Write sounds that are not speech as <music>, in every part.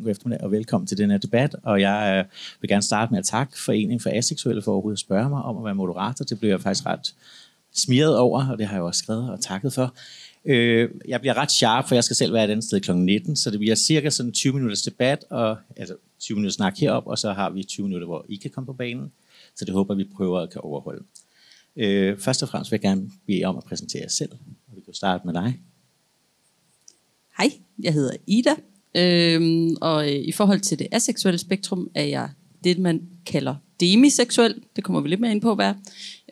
god eftermiddag og velkommen til den her debat. Og jeg øh, vil gerne starte med at takke Foreningen for Aseksuelle for overhovedet at spørge mig om at være moderator. Det blev jeg faktisk ret smiret over, og det har jeg også skrevet og takket for. Øh, jeg bliver ret sharp, for jeg skal selv være et andet sted kl. 19, så det bliver cirka sådan 20 minutters debat, og, altså 20 minutter snak herop, og så har vi 20 minutter, hvor I kan komme på banen. Så det håber vi prøver at kan overholde. Øh, først og fremmest vil jeg gerne bede om at præsentere jer selv. Og Vi kan starte med dig. Hej, jeg hedder Ida, øhm, og øh, i forhold til det aseksuelle spektrum er jeg det, man kalder demiseksuel. Det kommer vi lidt mere ind på, hvad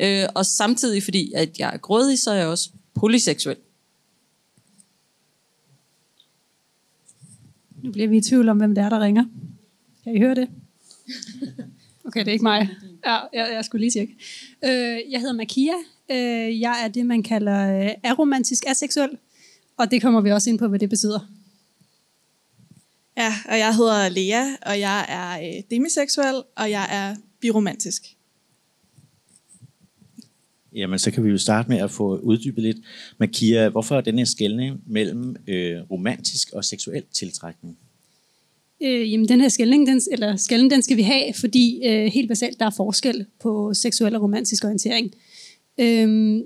øh, Og samtidig, fordi at jeg er grådig, så er jeg også polyseksuel. Nu bliver vi i tvivl om, hvem det er, der ringer. Kan I høre det? Okay, det er ikke mig. Ja, jeg, jeg skulle lige tjekke. Øh, jeg hedder Makia. Øh, jeg er det, man kalder øh, aromantisk aseksuel. Og det kommer vi også ind på, hvad det betyder. Ja, og jeg hedder Lea, og jeg er øh, demiseksuel, og jeg er biromantisk. Jamen, så kan vi jo starte med at få uddybet lidt. Makia, hvorfor er den her skældning mellem øh, romantisk og seksuel tiltrækning? Øh, jamen, den her skældning, den, eller skældning, den skal vi have, fordi øh, helt basalt, der er forskel på seksuel og romantisk orientering. Øh,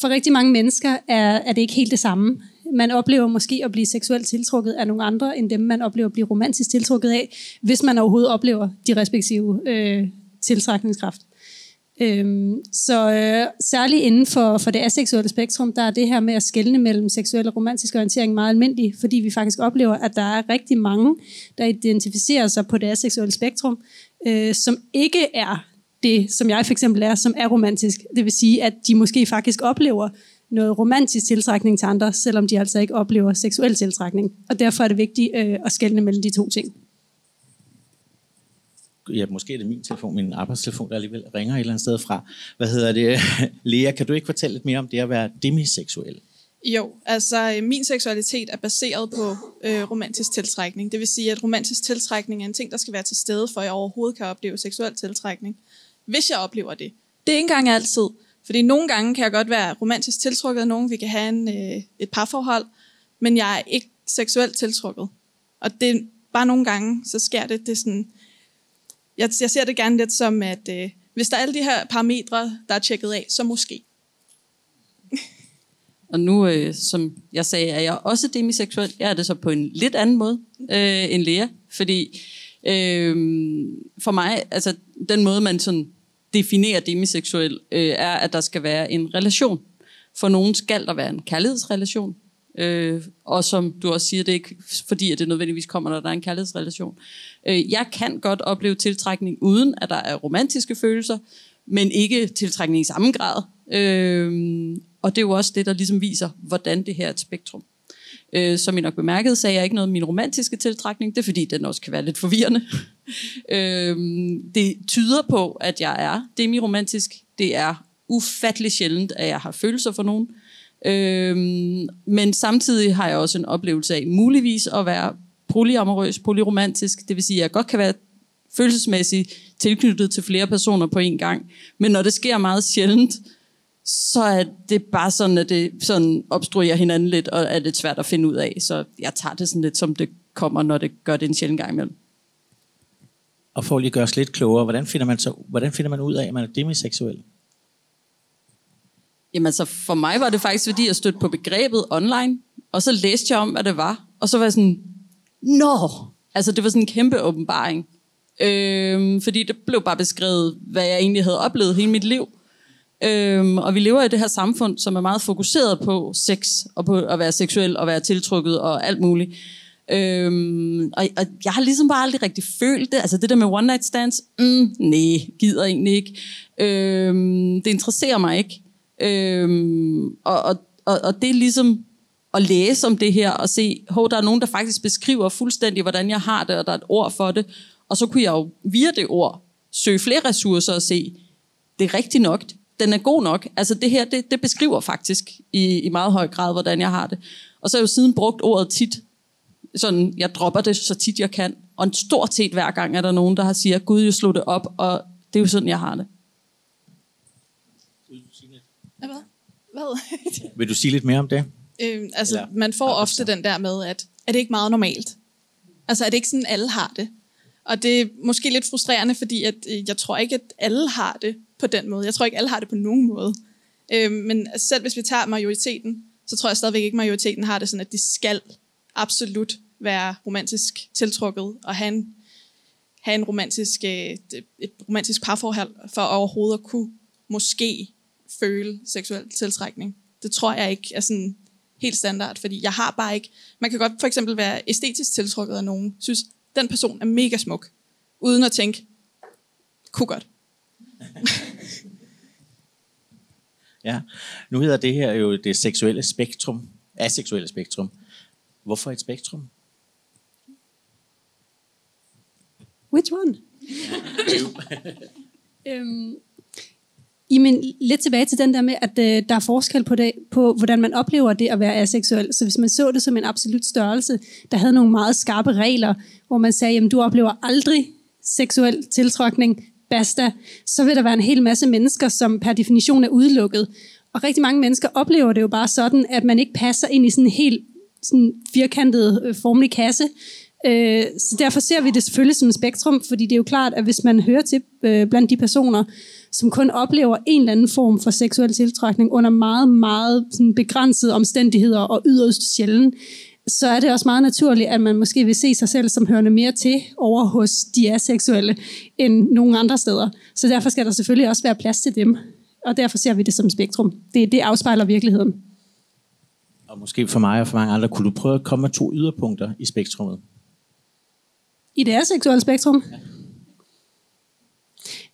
for rigtig mange mennesker er, er det ikke helt det samme. Man oplever måske at blive seksuelt tiltrukket af nogle andre, end dem man oplever at blive romantisk tiltrukket af, hvis man overhovedet oplever de respektive øh, tiltrækningskraft. Øhm, så øh, særligt inden for, for det aseksuelle spektrum, der er det her med at skelne mellem seksuel og romantisk orientering meget almindeligt, fordi vi faktisk oplever, at der er rigtig mange, der identificerer sig på det aseksuelle spektrum, øh, som ikke er det, som jeg for eksempel er, som er romantisk. Det vil sige, at de måske faktisk oplever noget romantisk tiltrækning til andre, selvom de altså ikke oplever seksuel tiltrækning. Og derfor er det vigtigt øh, at skelne mellem de to ting ja, måske er det min telefon, min arbejdstelefon, der alligevel ringer et eller andet sted fra. Hvad hedder det? <laughs> Lea, kan du ikke fortælle lidt mere om det at være demiseksuel? Jo, altså øh, min seksualitet er baseret på øh, romantisk tiltrækning. Det vil sige, at romantisk tiltrækning er en ting, der skal være til stede, for at jeg overhovedet kan opleve seksuel tiltrækning. Hvis jeg oplever det. Det er ikke engang altid. Fordi nogle gange kan jeg godt være romantisk tiltrukket af nogen, vi kan have en, øh, et parforhold, men jeg er ikke seksuelt tiltrukket. Og det er bare nogle gange, så sker det, det er sådan, jeg, jeg ser det gerne lidt som, at øh, hvis der er alle de her parametre, der er tjekket af, så måske. <laughs> Og nu, øh, som jeg sagde, er jeg også demiseksuel. Jeg er det så på en lidt anden måde øh, end Lea. Fordi øh, for mig, altså den måde, man sådan definerer demiseksuel, øh, er, at der skal være en relation. For nogen skal der være en kærlighedsrelation. Øh, og som du også siger, det er ikke fordi, at det nødvendigvis kommer, når der er en kærlighedsrelation. Øh, jeg kan godt opleve tiltrækning, uden at der er romantiske følelser, men ikke tiltrækning i samme grad. Øh, og det er jo også det, der ligesom viser, hvordan det her er et spektrum. Øh, som I nok bemærkede, sagde jeg ikke noget om min romantiske tiltrækning. Det er fordi, den også kan være lidt forvirrende. <laughs> øh, det tyder på, at jeg er demiromantisk. Det er ufattelig sjældent, at jeg har følelser for nogen. Øhm, men samtidig har jeg også en oplevelse af muligvis at være polyamorøs, polyromantisk. Det vil sige, at jeg godt kan være følelsesmæssigt tilknyttet til flere personer på en gang. Men når det sker meget sjældent, så er det bare sådan, at det sådan obstruerer hinanden lidt, og er lidt svært at finde ud af. Så jeg tager det sådan lidt, som det kommer, når det gør det en sjældent gang imellem. Og for at lige gøre os lidt klogere, hvordan finder man, så, hvordan finder man ud af, at man er demiseksuel? Jamen altså, for mig var det faktisk, fordi jeg stødte på begrebet online, og så læste jeg om, hvad det var, og så var jeg sådan, nå, altså det var sådan en kæmpe åbenbaring. Øhm, fordi det blev bare beskrevet, hvad jeg egentlig havde oplevet hele mit liv. Øhm, og vi lever i det her samfund, som er meget fokuseret på sex, og på at være seksuel, og være tiltrukket, og alt muligt. Øhm, og, og jeg har ligesom bare aldrig rigtig følt det. Altså det der med one night stands, mm, nej, gider egentlig ikke. Øhm, det interesserer mig ikke. Øhm, og, og, og, og det er ligesom at læse om det her og se, hov, der er nogen, der faktisk beskriver fuldstændig, hvordan jeg har det, og der er et ord for det. Og så kunne jeg jo via det ord søge flere ressourcer og se, det er rigtigt nok, den er god nok. Altså det her, det, det beskriver faktisk i, i meget høj grad, hvordan jeg har det. Og så har jeg jo siden brugt ordet tit. Sådan, jeg dropper det så tit jeg kan. Og en stort set hver gang er der nogen, der har siger, Gud, jeg slog det op, og det er jo sådan, jeg har det. Hvad? Hvad? <laughs> Vil du sige lidt mere om det? Øhm, altså, Eller, man får ofte den der med, at er det ikke meget normalt? Altså er det ikke sådan, alle har det? Og det er måske lidt frustrerende, fordi at, øh, jeg tror ikke, at alle har det på den måde. Jeg tror ikke, alle har det på nogen måde. Øh, men selv hvis vi tager majoriteten, så tror jeg stadigvæk ikke, at majoriteten har det sådan, at de skal absolut være romantisk tiltrukket og have en, have en romantisk, øh, et, et romantisk parforhold for overhovedet at kunne måske føle seksuel tiltrækning. Det tror jeg ikke er sådan helt standard, fordi jeg har bare ikke... Man kan godt for eksempel være æstetisk tiltrukket af nogen, synes, den person er mega smuk, uden at tænke, kunne godt. <laughs> ja, nu hedder det her jo det seksuelle spektrum, aseksuelle spektrum. Hvorfor et spektrum? Which one? <laughs> øhm, Jamen, lidt tilbage til den der med, at øh, der er forskel på, det, på, hvordan man oplever det at være aseksuel. Så hvis man så det som en absolut størrelse, der havde nogle meget skarpe regler, hvor man sagde, jamen du oplever aldrig seksuel tiltrækning, basta, så vil der være en hel masse mennesker, som per definition er udelukket. Og rigtig mange mennesker oplever det jo bare sådan, at man ikke passer ind i sådan en helt sådan firkantet, øh, formelig kasse. Øh, så derfor ser vi det selvfølgelig som et spektrum, fordi det er jo klart, at hvis man hører til øh, blandt de personer, som kun oplever en eller anden form for seksuel tiltrækning under meget, meget sådan begrænsede omstændigheder og yderst sjældent, så er det også meget naturligt, at man måske vil se sig selv som hørende mere til over hos de aseksuelle end nogen andre steder. Så derfor skal der selvfølgelig også være plads til dem. Og derfor ser vi det som spektrum. Det, det afspejler virkeligheden. Og måske for mig og for mange andre, kunne du prøve at komme med to yderpunkter i spektrummet? I det aseksuelle spektrum? Ja.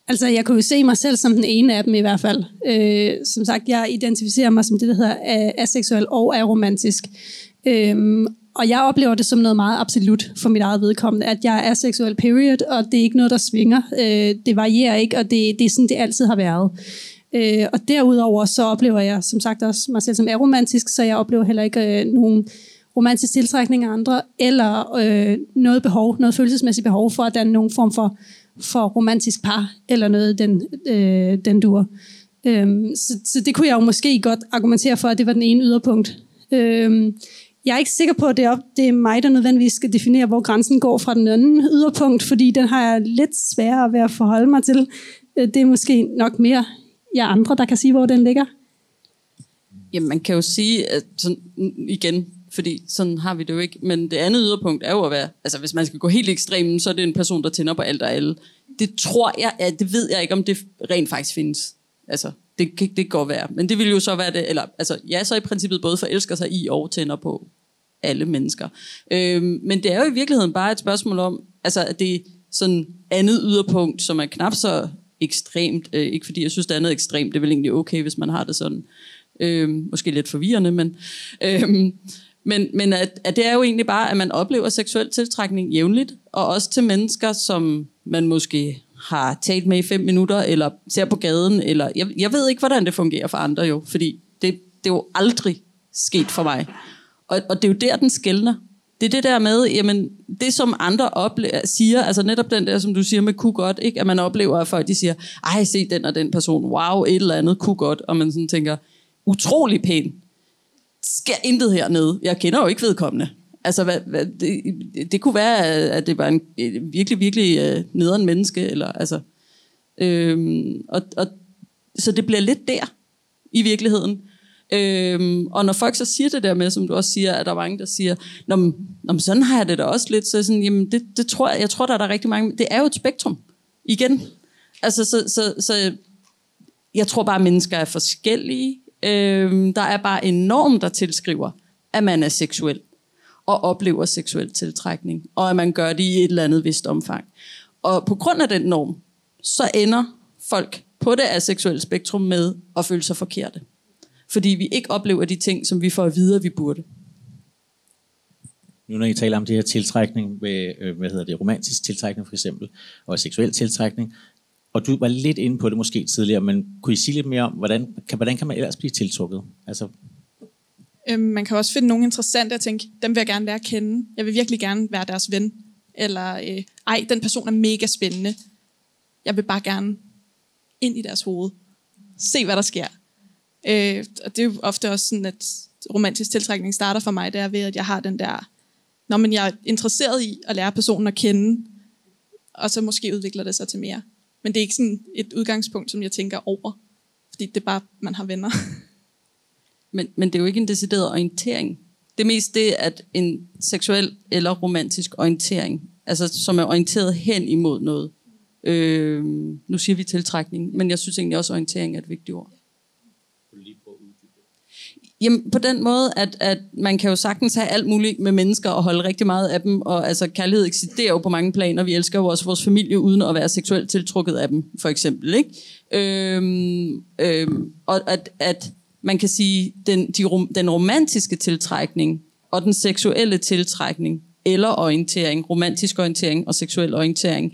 Altså, jeg kunne jo se mig selv som den ene af dem i hvert fald. Øh, som sagt, jeg identificerer mig som det, der hedder aseksuel og aromantisk. Øh, og jeg oplever det som noget meget absolut for mit eget vedkommende, at jeg er seksuel period, og det er ikke noget, der svinger. Øh, det varierer ikke, og det, det er sådan, det altid har været. Øh, og derudover så oplever jeg som sagt også mig selv som aromantisk, så jeg oplever heller ikke øh, nogen romantisk tiltrækning af andre, eller øh, noget behov, noget følelsesmæssigt behov for at danne nogen form for for romantisk par, eller noget den, øh, den dur. Øhm, så, så det kunne jeg jo måske godt argumentere for, at det var den ene yderpunkt. Øhm, jeg er ikke sikker på, at det er, op, det er mig, der nødvendigvis skal definere, hvor grænsen går fra den anden yderpunkt, fordi den har jeg lidt sværere ved at forholde mig til. Øh, det er måske nok mere jer andre, der kan sige, hvor den ligger. Jamen, man kan jo sige, at sådan, igen, fordi sådan har vi det jo ikke. Men det andet yderpunkt er jo at være, altså hvis man skal gå helt ekstremt, så er det en person, der tænder på alt og alle. Det tror jeg, ja, det ved jeg ikke, om det rent faktisk findes. Altså, det, det kan godt være. Men det vil jo så være det, eller altså, ja, så i princippet både forelsker sig i og tænder på alle mennesker. Øhm, men det er jo i virkeligheden bare et spørgsmål om, altså at det er sådan andet yderpunkt, som er knap så ekstremt, øh, ikke fordi jeg synes, det andet er ekstremt, det er vel egentlig okay, hvis man har det sådan, Øh, måske lidt forvirrende, men Øh, men, men at, at det er jo egentlig bare, at man oplever seksuel tiltrækning jævnligt, og også til mennesker, som man måske har talt med i fem minutter, eller ser på gaden, eller jeg, jeg ved ikke, hvordan det fungerer for andre jo, fordi det, det er jo aldrig sket for mig. Og, og det er jo der, den skældner. Det er det der med, jamen, det som andre oplever, siger, altså netop den der, som du siger med kunne godt, ikke? at man oplever, at folk de siger, ej, se den og den person, wow, et eller andet kunne godt, og man sådan tænker, utrolig pæn sker intet hernede. Jeg kender jo ikke vedkommende. Altså, hvad, hvad, det, det kunne være, at det var en virkelig, virkelig uh, nederen menneske. Eller, altså, øhm, og, og, så det bliver lidt der, i virkeligheden. Øhm, og når folk så siger det der med, som du også siger, at der er mange, der siger, Nå, men, sådan har jeg det da også lidt, så sådan, jamen, det, det tror jeg, jeg tror, der er der rigtig mange, det er jo et spektrum, igen. Altså, så, så, så jeg tror bare, at mennesker er forskellige, Øhm, der er bare en norm, der tilskriver, at man er seksuel og oplever seksuel tiltrækning, og at man gør det i et eller andet vist omfang. Og på grund af den norm, så ender folk på det aseksuelle spektrum med at føle sig forkerte. Fordi vi ikke oplever de ting, som vi får at vide, at vi burde. Nu når I taler om det her tiltrækning, med, øh, hvad hedder det, romantisk tiltrækning for eksempel, og seksuel tiltrækning, og du var lidt inde på det måske tidligere, men kunne I sige lidt mere om, hvordan kan, hvordan kan man ellers blive tiltrukket? Altså... Øhm, man kan også finde nogle interessante og tænke, dem vil jeg gerne være at kende. Jeg vil virkelig gerne være deres ven. Eller, øh, ej, den person er mega spændende. Jeg vil bare gerne ind i deres hoved. Se, hvad der sker. Øh, og det er jo ofte også sådan, at romantisk tiltrækning starter for mig, det er ved, at jeg har den der når man jeg er interesseret i at lære personen at kende, og så måske udvikler det sig til mere. Men det er ikke sådan et udgangspunkt, som jeg tænker over, fordi det er bare, man har venner. <laughs> Men, men det er jo ikke en decideret orientering. Det er mest det, at en seksuel eller romantisk orientering, altså som er orienteret hen imod noget. Øh, nu siger vi tiltrækning, men jeg synes egentlig også, at orientering er et vigtigt ord. Jamen, på den måde, at, at man kan jo sagtens have alt muligt med mennesker og holde rigtig meget af dem, og altså kærlighed eksisterer jo på mange planer. Vi elsker jo også vores familie uden at være seksuelt tiltrukket af dem, for eksempel. Ikke? Øhm, øhm, og at, at man kan sige, den, de, den romantiske tiltrækning og den seksuelle tiltrækning, eller orientering, romantisk orientering og seksuel orientering,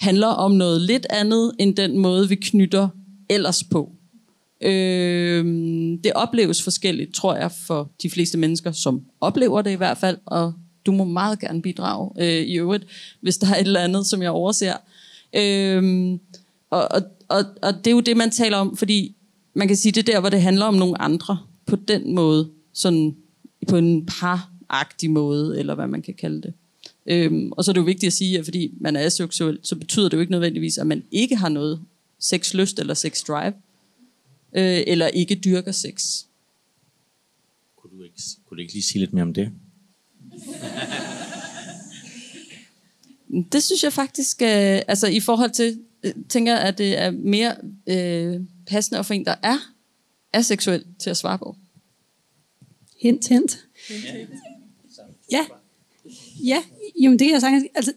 handler om noget lidt andet end den måde, vi knytter ellers på. Øh, det opleves forskelligt, tror jeg, for de fleste mennesker, som oplever det i hvert fald, og du må meget gerne bidrage øh, i øvrigt, hvis der er et eller andet, som jeg overser. Øh, og, og, og, og det er jo det, man taler om, fordi man kan sige, det der, hvor det handler om nogle andre, på den måde, sådan på en paragtig måde, eller hvad man kan kalde det. Øhm, og så er det jo vigtigt at sige, at fordi man er aseksuel, så betyder det jo ikke nødvendigvis, at man ikke har noget sexlyst eller sex drive øh, eller ikke dyrker sex. Kunne du, ikke, kunne du ikke lige sige lidt mere om det? det synes jeg faktisk, øh, altså i forhold til, øh, tænker at det er mere øh, passende for en, der er aseksuel til at svare på. Hint, hint. Ja. Ja, jamen det kan jeg sagtens. Altså,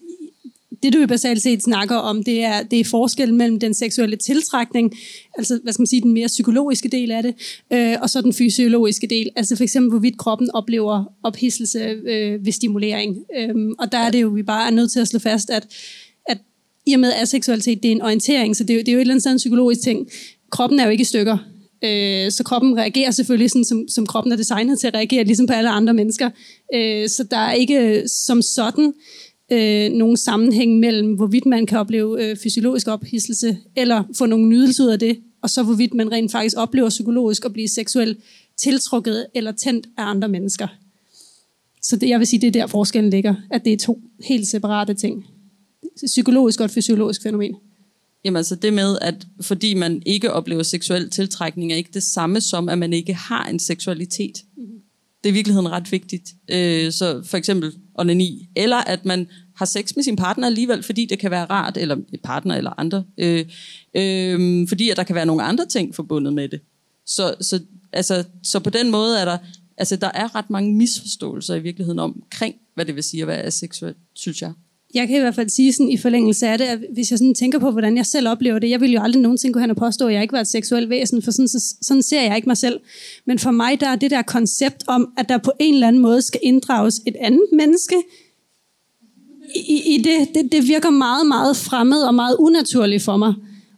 det du jo basalt set snakker om, det er, det er forskellen mellem den seksuelle tiltrækning, altså hvad skal man sige, den mere psykologiske del af det, øh, og så den fysiologiske del, altså for eksempel hvorvidt kroppen oplever ophidselse øh, ved stimulering. Øh, og der er det jo, vi bare er nødt til at slå fast, at, at i og med aseksualitet, det er en orientering, så det er, jo, det er jo et eller andet sted en psykologisk ting. Kroppen er jo ikke i stykker, øh, så kroppen reagerer selvfølgelig sådan, som, som kroppen er designet til at reagere, ligesom på alle andre mennesker. Øh, så der er ikke øh, som sådan øh, nogen sammenhæng mellem, hvorvidt man kan opleve øh, fysiologisk ophidselse, eller få nogle nydelse ud af det, og så hvorvidt man rent faktisk oplever psykologisk at blive seksuelt tiltrukket eller tændt af andre mennesker. Så det, jeg vil sige, det er der forskellen ligger, at det er to helt separate ting. Psykologisk og et fysiologisk fænomen. Jamen altså det med, at fordi man ikke oplever seksuel tiltrækning, er ikke det samme som, at man ikke har en seksualitet. Mm-hmm. Det er i virkeligheden ret vigtigt. Øh, så for eksempel onani, eller at man har sex med sin partner alligevel, fordi det kan være rart, eller eh, partner eller andre, øh, øh, fordi at der kan være nogle andre ting forbundet med det. Så, så, altså, så på den måde er der, altså, der er ret mange misforståelser i virkeligheden omkring, hvad det vil sige at være aseksuel, synes jeg jeg kan i hvert fald sige sådan i forlængelse af det, at hvis jeg sådan tænker på, hvordan jeg selv oplever det, jeg vil jo aldrig nogensinde gå hen og påstå, at jeg ikke var et seksuelt væsen, for sådan, så, sådan ser jeg ikke mig selv. Men for mig, der er det der koncept om, at der på en eller anden måde skal inddrages et andet menneske i, i det, det, det virker meget, meget fremmed og meget unaturligt for mig.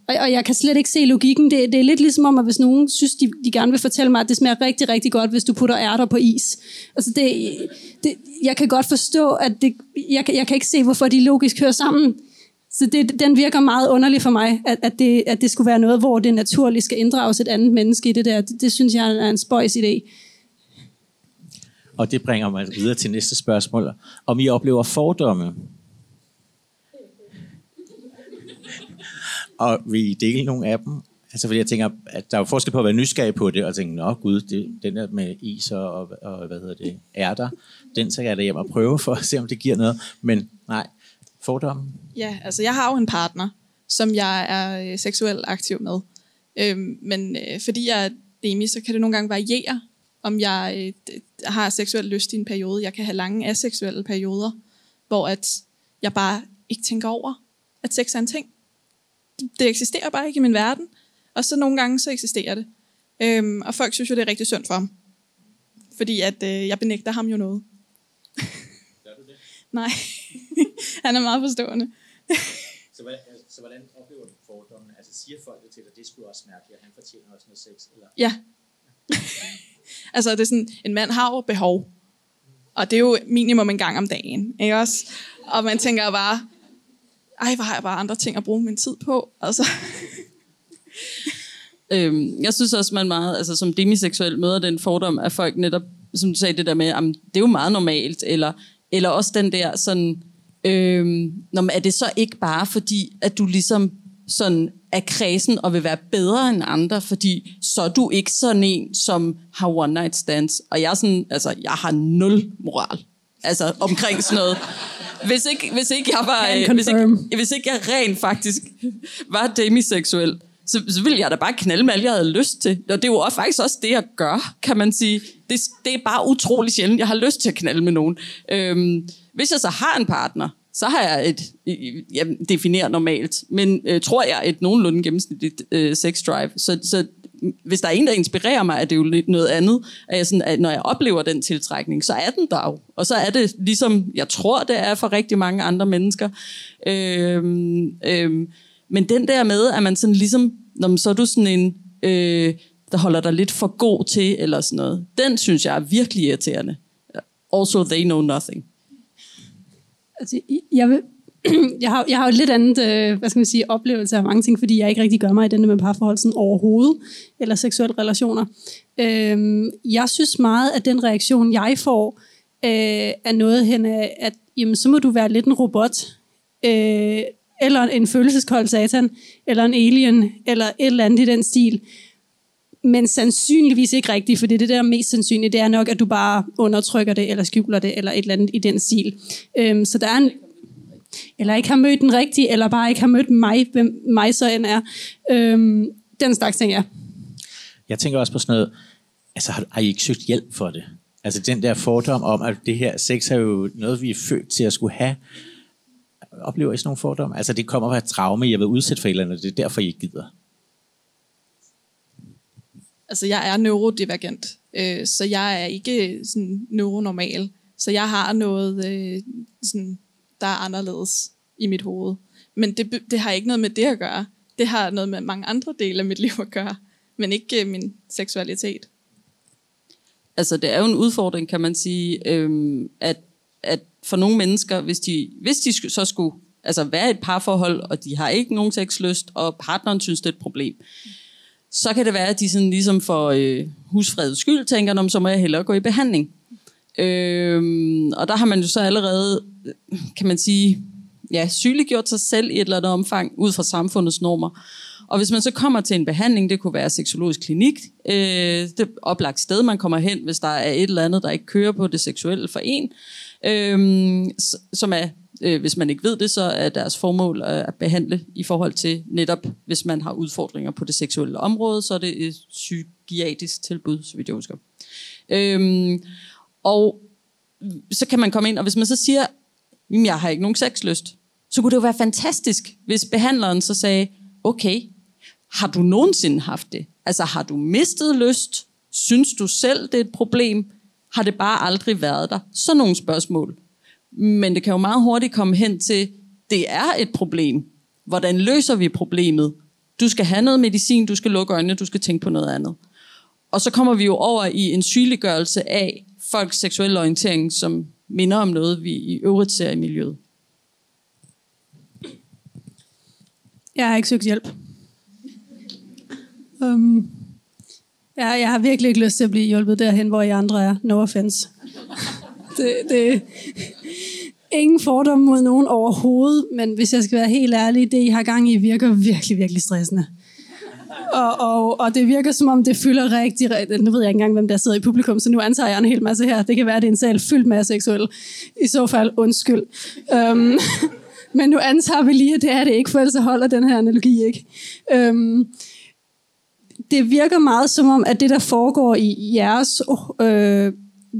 Og, og jeg kan slet ikke se logikken. Det, det er lidt ligesom om, at hvis nogen synes, de, de gerne vil fortælle mig, at det smager rigtig, rigtig godt, hvis du putter ærter på is. Altså det, det, jeg kan godt forstå, at det, jeg, jeg kan ikke se, hvorfor de logisk hører sammen. Så det, den virker meget underlig for mig, at, at, det, at det skulle være noget, hvor det naturligt skal inddrages et andet menneske i det der. Det, det synes jeg er en spøjs idé. Og det bringer mig videre til næste spørgsmål. Om I oplever fordomme Og vil dele nogle af dem? Altså fordi jeg tænker, at der er jo forskel på at være nysgerrig på det, og tænke, nå gud, det, den der med is og, og, og hvad hedder det, ærter, den så jeg da hjem og prøve for at se, om det giver noget. Men nej, fordomme? Ja, altså jeg har jo en partner, som jeg er øh, seksuelt aktiv med. Øhm, men øh, fordi jeg er demi, så kan det nogle gange variere, om jeg øh, har seksuel lyst i en periode. Jeg kan have lange aseksuelle perioder, hvor at jeg bare ikke tænker over, at sex er en ting det eksisterer bare ikke i min verden. Og så nogle gange, så eksisterer det. Øhm, og folk synes jo, det er rigtig synd for ham. Fordi at øh, jeg benægter ham jo noget. Gør du det? <laughs> Nej, <laughs> han er meget forstående. <laughs> så, hvordan, så hvordan oplever du fordommene? Altså siger folk det til dig, det skulle også mærkeligt, at han fortjener også noget sex? Eller? Ja. altså det er sådan, en mand har jo behov. Og det er jo minimum en gang om dagen. Ikke også? Og man tænker bare, ej, hvor har jeg bare andre ting at bruge min tid på. Altså. <laughs> øhm, jeg synes også, man meget, altså som demiseksuel møder den fordom, at folk netop, som du sagde, det der med, at det er jo meget normalt, eller Eller også den der sådan, øhm, når, man, er det så ikke bare fordi, at du ligesom sådan er kredsen og vil være bedre end andre, fordi så er du ikke sådan en, som har one night stands. Og jeg er sådan, altså, jeg har nul moral. Altså, omkring sådan noget. Hvis ikke, hvis ikke jeg var, øh, hvis ikke, hvis ikke jeg rent faktisk var demiseksuel, så, så ville jeg da bare knalde med alt, jeg havde lyst til. Og det er jo også, faktisk også det, jeg gør, kan man sige. Det, det er bare utrolig sjældent, jeg har lyst til at knalde med nogen. Øhm, hvis jeg så har en partner, så har jeg et, jeg definerer normalt, men øh, tror jeg et nogenlunde gennemsnitligt øh, sex drive. Så, så hvis der er en, der inspirerer mig, er det jo lidt noget andet. At jeg sådan, at når jeg oplever den tiltrækning, så er den der jo. Og så er det ligesom, jeg tror, det er for rigtig mange andre mennesker. Øhm, øhm, men den der med, at man sådan ligesom, når man, så er du sådan en, øh, der holder dig lidt for god til, eller sådan noget, den synes jeg er virkelig irriterende. Also, they know nothing. Altså, jeg, vil, <clears throat> jeg, har, jeg har jo lidt andet øh, hvad skal man sige, oplevelse af mange ting, fordi jeg ikke rigtig gør mig i den med parforhold sådan overhovedet, eller seksuelle relationer. Øh, jeg synes meget, at den reaktion, jeg får, øh, er noget hen af, at jamen, så må du være lidt en robot, øh, eller en følelseskold satan, eller en alien, eller et eller andet i den stil. Men sandsynligvis ikke rigtigt, for det, det der er mest sandsynligt, det er nok, at du bare undertrykker det, eller skjuler det, eller et eller andet i den stil. Øhm, så der er en, eller ikke har mødt den rigtige, eller bare ikke har mødt mig, hvem mig så end er. Øhm, den slags ting, ja. Jeg tænker også på sådan noget, altså har, har I ikke søgt hjælp for det? Altså den der fordom om, at det her sex er jo noget, vi er født til at skulle have. Oplever I sådan nogle fordomme? Altså det kommer fra et traume, I har været udsat for et eller andet, det er derfor, I ikke gider. Altså jeg er neurodivergent, øh, så jeg er ikke sådan neuronormal. Så jeg har noget, øh, sådan, der er anderledes i mit hoved. Men det, det har ikke noget med det at gøre. Det har noget med mange andre dele af mit liv at gøre, men ikke øh, min seksualitet. Altså det er jo en udfordring, kan man sige, øhm, at, at for nogle mennesker, hvis de, hvis de så skulle altså være et parforhold, og de har ikke nogen sexlyst, og partneren synes, det er et problem, så kan det være, at de sådan ligesom for øh, husfredets skyld tænker, så må jeg hellere gå i behandling. Øhm, og der har man jo så allerede, kan man sige, ja, sygeliggjort sig selv i et eller andet omfang, ud fra samfundets normer. Og hvis man så kommer til en behandling, det kunne være seksologisk klinik, øh, det er oplagt sted, man kommer hen, hvis der er et eller andet, der ikke kører på det seksuelle for en, øh, som er, øh, hvis man ikke ved det, så er deres formål at behandle i forhold til netop, hvis man har udfordringer på det seksuelle område, så er det et psykiatrisk tilbud, så vidt jeg husker. Øh, og så kan man komme ind, og hvis man så siger, jeg har ikke nogen sexlyst, så kunne det jo være fantastisk, hvis behandleren så sagde, okay, har du nogensinde haft det? Altså har du mistet lyst? Synes du selv, det er et problem? Har det bare aldrig været der? Så nogle spørgsmål. Men det kan jo meget hurtigt komme hen til, det er et problem. Hvordan løser vi problemet? Du skal have noget medicin, du skal lukke øjnene, du skal tænke på noget andet. Og så kommer vi jo over i en sygeliggørelse af folks seksuelle orientering, som minder om noget, vi i øvrigt ser i miljøet. Jeg har ikke søgt hjælp. Øhm, um, jeg, jeg har virkelig ikke lyst til at blive hjulpet derhen, hvor I andre er. No offense. det, det, ingen fordom mod nogen overhovedet, men hvis jeg skal være helt ærlig, det I har gang i virker virkelig, virkelig stressende. Og, og, og det virker som om, det fylder rigtig, rigtig... Nu ved jeg ikke engang, hvem der sidder i publikum, så nu antager jeg en hel masse her. Det kan være, at det er en sal fyldt med seksuel. I så fald, undskyld. Um, <laughs> men nu antager vi lige, at det er det ikke, for ellers holder den her analogi ikke. Um, det virker meget som om, at det, der foregår i jeres øh,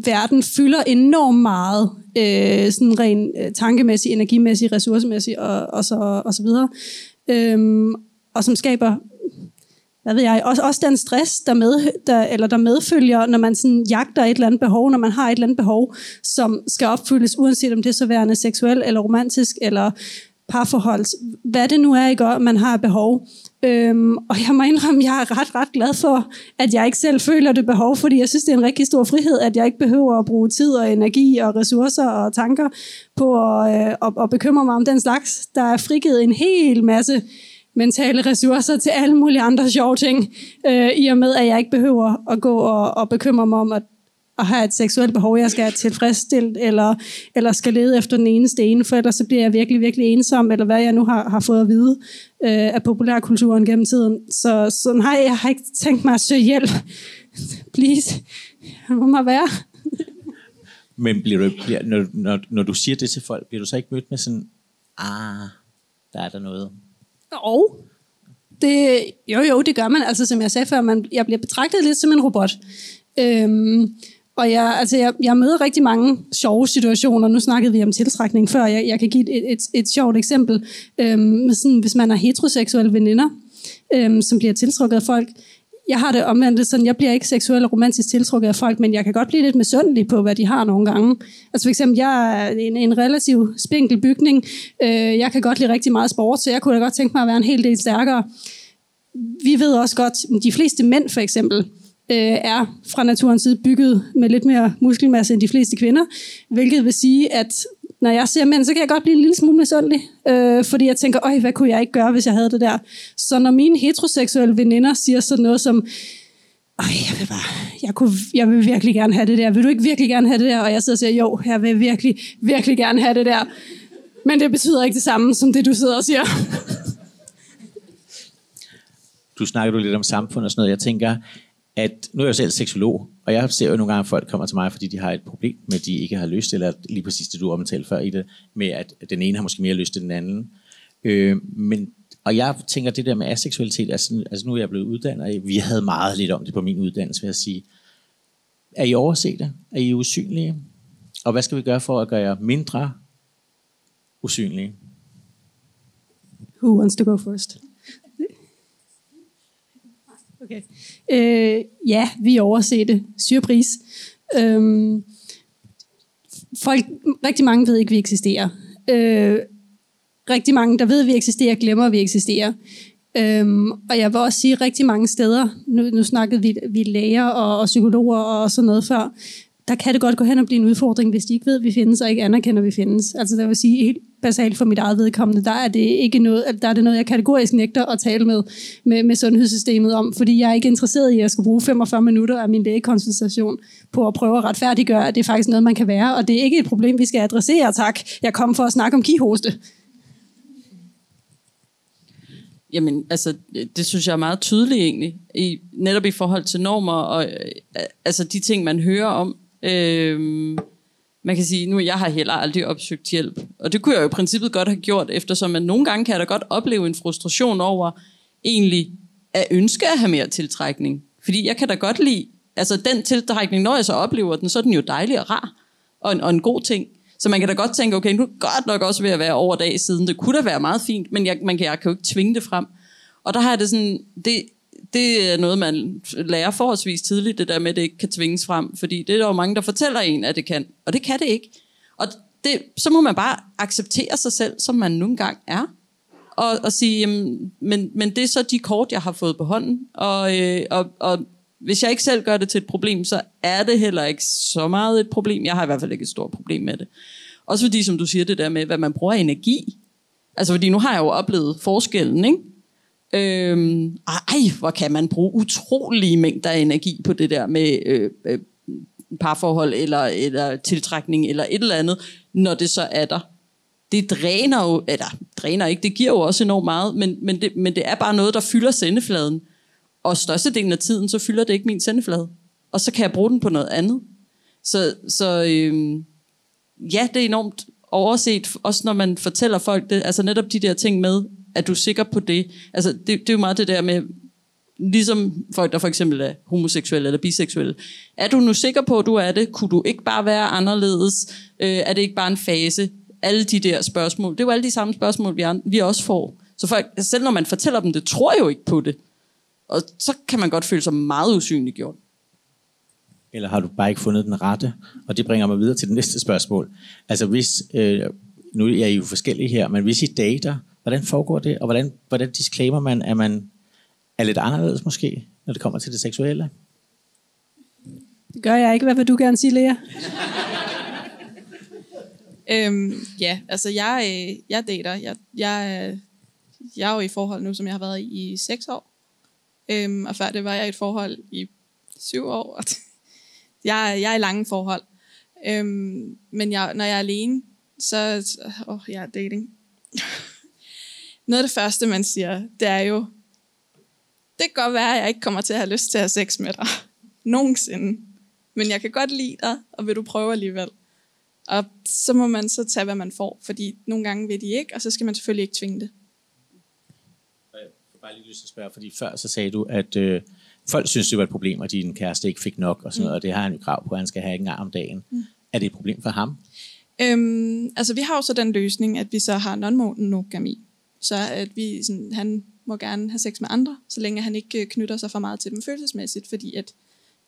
verden, fylder enormt meget, øh, sådan rent øh, tankemæssigt, energimæssigt, ressourcemæssigt og, og, så, og så videre. Øhm, og som skaber hvad ved jeg, også, også den stress, der, med, der, eller der medfølger, når man sådan jagter et eller andet behov, når man har et eller andet behov, som skal opfyldes, uanset om det er så værende seksuel eller romantisk, eller parforhold, hvad det nu er, ikke, man har behov. Øhm, og jeg må indrømme, at jeg er ret, ret glad for, at jeg ikke selv føler det behov, fordi jeg synes, det er en rigtig stor frihed, at jeg ikke behøver at bruge tid og energi og ressourcer og tanker på at, øh, at, at bekymre mig om den slags. Der er frigivet en hel masse mentale ressourcer til alle mulige andre sjove ting, øh, i og med, at jeg ikke behøver at gå og, og bekymre mig om, at at have et seksuelt behov, jeg skal have tilfredsstillet, eller, eller skal lede efter den ene sten, for ellers så bliver jeg virkelig, virkelig ensom, eller hvad jeg nu har, har fået at vide øh, af populærkulturen gennem tiden. Så, så nej, jeg har ikke tænkt mig at søge hjælp. <laughs> Please, hvor må mig være. Men bliver du, bliver, når, når, når du siger det til folk, bliver du så ikke mødt med sådan, ah, der er der noget? Og det, jo, jo, det gør man. Altså, som jeg sagde før, man, jeg bliver betragtet lidt som en robot. Øhm, og jeg, altså, jeg, jeg møder rigtig mange sjove situationer. Nu snakkede vi om tiltrækning før. Jeg, jeg kan give et, et, et sjovt eksempel. Øhm, sådan, hvis man har heteroseksuelle veninder, øhm, som bliver tiltrukket af folk, jeg har det omvendt sådan, jeg bliver ikke seksuelt og romantisk tiltrukket af folk, men jeg kan godt blive lidt misundelig på, hvad de har nogle gange. Altså for eksempel, jeg er en, en relativt spinkel bygning. Øh, jeg kan godt lide rigtig meget sport, så jeg kunne da godt tænke mig at være en hel del stærkere. Vi ved også godt, de fleste mænd for eksempel, øh, er fra naturens side bygget med lidt mere muskelmasse end de fleste kvinder, hvilket vil sige, at når jeg ser mænd, så kan jeg godt blive en lille smule misundelig, øh, fordi jeg tænker, øj, hvad kunne jeg ikke gøre, hvis jeg havde det der? Så når mine heteroseksuelle veninder siger sådan noget som, ej, jeg vil bare, jeg, kunne, jeg vil virkelig gerne have det der. Vil du ikke virkelig gerne have det der? Og jeg sidder og siger, jo, jeg vil virkelig, virkelig gerne have det der. Men det betyder ikke det samme, som det du sidder og siger. Du snakker du lidt om samfund og sådan noget. Jeg tænker, at nu er jeg selv seksolog, og jeg ser jo nogle gange, at folk kommer til mig, fordi de har et problem med, at de ikke har lyst, eller lige præcis det, du omtalte før i det, med at den ene har måske mere lyst end den anden. Øh, men, og jeg tænker, det der med aseksualitet, altså, altså nu er jeg blevet uddannet, og vi havde meget lidt om det på min uddannelse, vil jeg sige. Er I overset Er I usynlige? Og hvad skal vi gøre for at gøre jer mindre usynlige? Who wants to go first? Okay. Øh, ja, vi overser det. Surprise. Øhm, folk, rigtig mange ved ikke, at vi eksisterer. Øh, rigtig mange, der ved, at vi eksisterer, glemmer, at vi eksisterer. Øhm, og jeg vil også sige, at rigtig mange steder, nu, nu snakkede vi, vi læger og, og psykologer og sådan noget før, der kan det godt gå hen og blive en udfordring, hvis de ikke ved, at vi findes, og ikke anerkender, at vi findes. Altså det vil sige, helt basalt for mit eget vedkommende, der er det ikke noget, der er det noget, jeg kategorisk nægter at tale med, med, med sundhedssystemet om, fordi jeg er ikke interesseret i, at jeg skal bruge 45 minutter af min lægekonsultation på at prøve at retfærdiggøre, at det er faktisk noget, man kan være, og det er ikke et problem, vi skal adressere, tak. Jeg kom for at snakke om kihoste. Jamen, altså, det synes jeg er meget tydeligt egentlig, i, netop i forhold til normer, og øh, altså de ting, man hører om, Øh, man kan sige, nu jeg har heller aldrig opsøgt hjælp. Og det kunne jeg jo i princippet godt have gjort, eftersom man nogle gange kan jeg da godt opleve en frustration over egentlig at ønske at have mere tiltrækning. Fordi jeg kan da godt lide, altså den tiltrækning, når jeg så oplever den, så er den jo dejlig og rar, og en, og en god ting. Så man kan da godt tænke, okay, nu er godt nok også ved at være over dag siden. Det kunne da være meget fint, men jeg, man kan, jeg kan jo ikke tvinge det frem. Og der har jeg det sådan, det, det er noget, man lærer forholdsvis tidligt, det der med, at det ikke kan tvinges frem, fordi det er der jo mange, der fortæller en, at det kan, og det kan det ikke. Og det, så må man bare acceptere sig selv, som man nogle gange er, og, og sige, jamen, men, men det er så de kort, jeg har fået på hånden, og, øh, og, og hvis jeg ikke selv gør det til et problem, så er det heller ikke så meget et problem. Jeg har i hvert fald ikke et stort problem med det. Også fordi, som du siger, det der med, hvad man bruger energi. Altså, fordi nu har jeg jo oplevet forskellen, ikke? Øhm, ej, hvor kan man bruge utrolige mængder af energi på det der med øh, øh, parforhold eller, eller tiltrækning eller et eller andet, når det så er der. Det dræner jo, eller dræner ikke, det giver jo også enormt meget, men, men, det, men det er bare noget, der fylder sendefladen. Og størstedelen af tiden, så fylder det ikke min sendeflade. Og så kan jeg bruge den på noget andet. Så, så øh, ja, det er enormt overset, også når man fortæller folk det, altså netop de der ting med, er du sikker på det? Altså, det, det er jo meget det der med, ligesom folk, der for eksempel er homoseksuelle eller biseksuelle. Er du nu sikker på, at du er det? Kunne du ikke bare være anderledes? Øh, er det ikke bare en fase? Alle de der spørgsmål. Det er jo alle de samme spørgsmål, vi, an, vi også får. Så folk, selv når man fortæller dem det, tror jo ikke på det. Og så kan man godt føle sig meget usynliggjort. Eller har du bare ikke fundet den rette? Og det bringer mig videre til det næste spørgsmål. Altså hvis, øh, nu er I jo forskellige her, men hvis I dater, Hvordan foregår det, og hvordan, hvordan disclaimer man, at man er lidt anderledes måske, når det kommer til det seksuelle? Det gør jeg ikke. Hvad vil du gerne sige, Lea? øhm, ja, altså jeg, øh, jeg dater. Jeg, jeg, jeg er jo i forhold nu, som jeg har været i i seks år. Øhm, og før det var jeg i et forhold i syv år. <laughs> Jeg, jeg er i lange forhold. Øhm, men jeg, når jeg er alene, så... Åh, oh, jeg er dating. <laughs> Noget af det første, man siger, det er jo, det kan godt være, at jeg ikke kommer til at have lyst til at have sex med dig. <laughs> Nogensinde. Men jeg kan godt lide dig, og vil du prøve alligevel? Og så må man så tage, hvad man får, fordi nogle gange vil de ikke, og så skal man selvfølgelig ikke tvinge det. Jeg får bare lige lyst til at spørge, fordi før så sagde du, at øh, folk synes, det var et problem, at din kæreste ikke fik nok, og sådan mm. noget, og det har han jo krav på, at han skal have en gang om dagen. Mm. Er det et problem for ham? Øhm, altså, vi har jo så den løsning, at vi så har non-monogami. Så at vi, sådan, han må gerne have sex med andre, så længe han ikke øh, knytter sig for meget til dem følelsesmæssigt, fordi at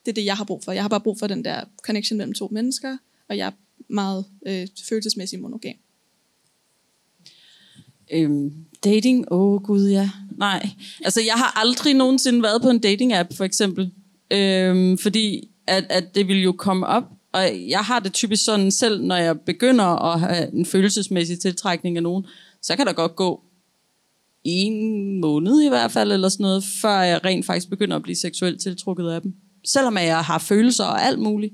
det er det, jeg har brug for. Jeg har bare brug for den der connection mellem to mennesker, og jeg er meget øh, følelsesmæssigt monogam. Øhm, dating? Åh, oh, gud ja. Nej. Altså, jeg har aldrig nogensinde været på en dating-app, for eksempel. Øhm, fordi at, at det vil jo komme op, og jeg har det typisk sådan selv, når jeg begynder at have en følelsesmæssig tiltrækning af nogen, så kan der godt gå en måned i hvert fald, eller sådan noget, før jeg rent faktisk begynder at blive seksuelt tiltrukket af dem. Selvom jeg har følelser og alt muligt.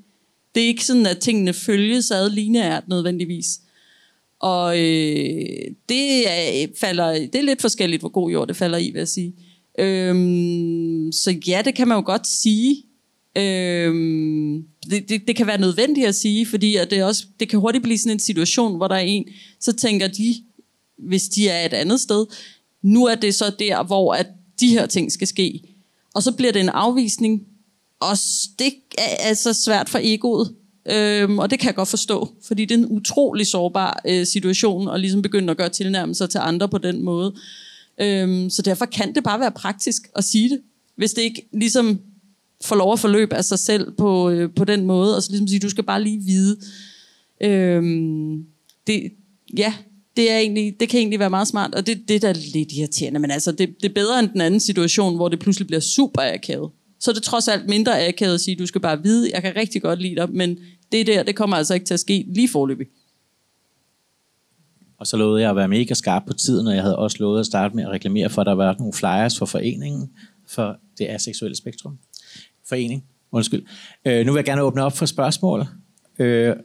Det er ikke sådan, at tingene følges ad lineært nødvendigvis. Og øh, det, er, falder, det er lidt forskelligt, hvor god jord det falder i, vil jeg sige. Øhm, så ja, det kan man jo godt sige. Øhm, det, det, det kan være nødvendigt at sige, fordi at det, også, det kan hurtigt blive sådan en situation, hvor der er en, så tænker de, hvis de er et andet sted, nu er det så der, hvor at de her ting skal ske. Og så bliver det en afvisning, og det er altså svært for egoet. Øhm, og det kan jeg godt forstå, fordi det er en utrolig sårbar øh, situation, og ligesom begynde at gøre tilnærmelser til andre på den måde. Øhm, så derfor kan det bare være praktisk at sige det, hvis det ikke ligesom får lov at forløbe af sig selv på, øh, på den måde, og så ligesom sige, du skal bare lige vide. Øhm, det, ja, det, er egentlig, det kan egentlig være meget smart, og det, det der er lidt irriterende, men altså, det, det er bedre end den anden situation, hvor det pludselig bliver super akavet. Så er det trods alt mindre akavet at sige, du skal bare vide, jeg kan rigtig godt lide dig, men det der, det kommer altså ikke til at ske lige forløbig. Og så lovede jeg at være mega skarp på tiden, og jeg havde også lovet at starte med at reklamere for, at der var nogle flyers for foreningen for det aseksuelle spektrum. Forening, undskyld. Øh, nu vil jeg gerne åbne op for spørgsmål. Øh,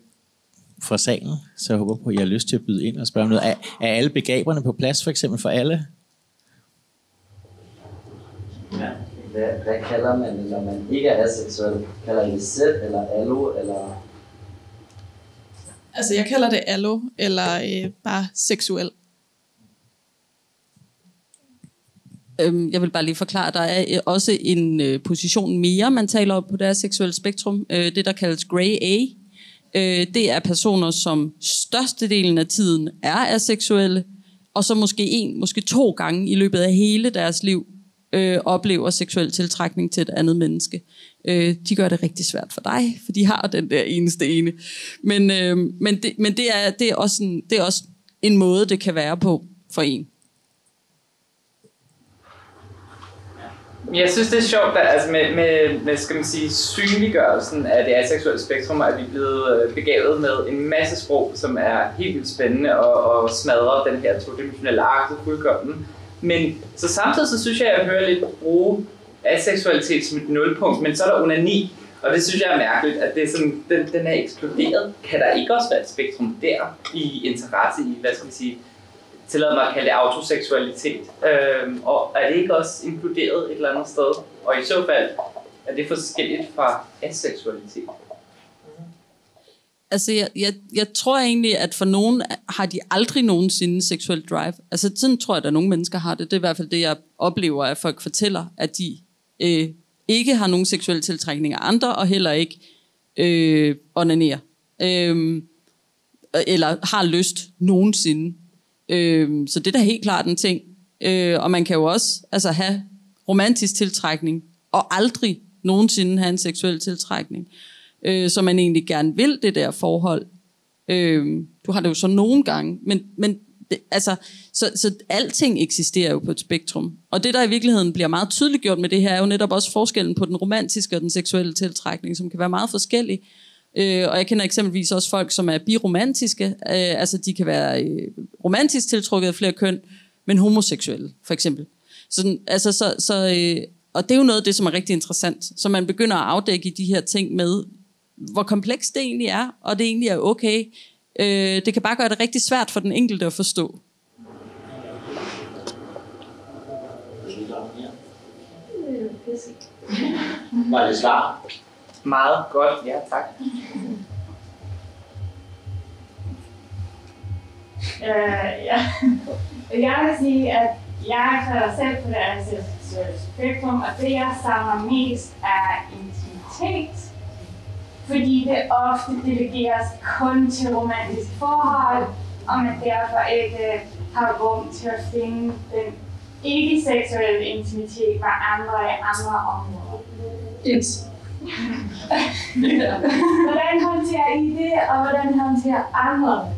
fra salen, så jeg håber på, at I har lyst til at byde ind og spørge om noget. Er, er alle begaberne på plads, for eksempel for alle? Ja. Hvad, hvad kalder man det, når man ikke er aseksuel? Kalder I det selv, eller allo, eller... Altså, jeg kalder det allo, eller øh, bare seksuel. Øhm, jeg vil bare lige forklare, at der er også en øh, position mere, man taler om på det seksuelle spektrum. Øh, det, der kaldes Grey A. Øh, det er personer, som størstedelen af tiden er aseksuelle, og så måske en, måske to gange i løbet af hele deres liv øh, oplever seksuel tiltrækning til et andet menneske. Øh, de gør det rigtig svært for dig, for de har den der eneste ene. Men, øh, men, det, men det, er, det, er også en, det er også en måde, det kan være på for en. Jeg synes, det er sjovt, at altså med, med, med skal man sige, synliggørelsen af det aseksuelle spektrum, at vi er blevet øh, begavet med en masse sprog, som er helt vildt spændende og, og smadrer den her todimensionelle arke fuldkommen. Men så samtidig så synes jeg, at jeg hører lidt bruge aseksualitet som et nulpunkt, men så er der onani, og det synes jeg er mærkeligt, at det er sådan, den, den er eksploderet. Kan der ikke også være et spektrum der i interesse i, hvad skal vi sige, tillade mig at kalde det autoseksualitet. Øhm, og er det ikke også inkluderet et eller andet sted? Og i så fald, er det forskelligt fra aseksualitet? Altså, jeg, jeg, jeg tror egentlig, at for nogen har de aldrig nogensinde seksuel drive. Altså, sådan tror jeg, at nogle mennesker har det. Det er i hvert fald det, jeg oplever, at folk fortæller, at de øh, ikke har nogen seksuel tiltrækning af andre, og heller ikke øh, onanerer. Øh, eller har lyst nogensinde. Øh, så det er da helt klart en ting. Øh, og man kan jo også altså, have romantisk tiltrækning, og aldrig nogensinde have en seksuel tiltrækning øh, som man egentlig gerne vil det der forhold. Øh, du har det jo så nogle gange, men, men det, altså, så, så alting eksisterer jo på et spektrum. Og det, der i virkeligheden bliver meget tydeligt gjort med det her, er jo netop også forskellen på den romantiske og den seksuelle tiltrækning, som kan være meget forskellig. Øh, og jeg kender eksempelvis også folk, som er biromantiske. Øh, altså, de kan være øh, romantisk tiltrukket af flere køn, men homoseksuelle, for eksempel. Så, altså, så, så, øh, og det er jo noget af det, som er rigtig interessant. Så man begynder at afdække de her ting med, hvor komplekst det egentlig er, og det egentlig er okay. Øh, det kan bare gøre det rigtig svært for den enkelte at forstå. Var det svar? Meget godt, ja tak. Øh, ja. Jeg vil sige, at jeg falder selv på det asexuelle spektrum, og det jeg savner mest er intimitet. Fordi det ofte delegeres kun til romantiske forhold, og man derfor ikke har rum til at finde den ikke-seksuelle intimitet med andre i andre områder. Yes. Hvordan håndterer I det, og hvordan håndterer andre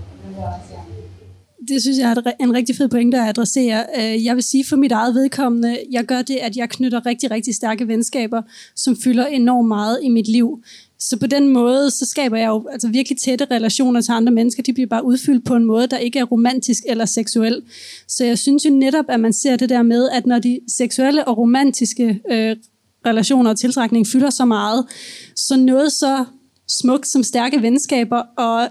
det? synes jeg er en rigtig fed pointe at adressere. Øh, jeg vil sige for mit eget vedkommende, jeg gør det, at jeg knytter rigtig, rigtig stærke venskaber, som fylder enormt meget i mit liv. Så på den måde, så skaber jeg jo altså virkelig tætte relationer til andre mennesker. De bliver bare udfyldt på en måde, der ikke er romantisk eller seksuel. Så jeg synes jo netop, at man ser det der med, at når de seksuelle og romantiske øh, relationer og tiltrækning fylder så meget, så noget så smukt som stærke venskaber og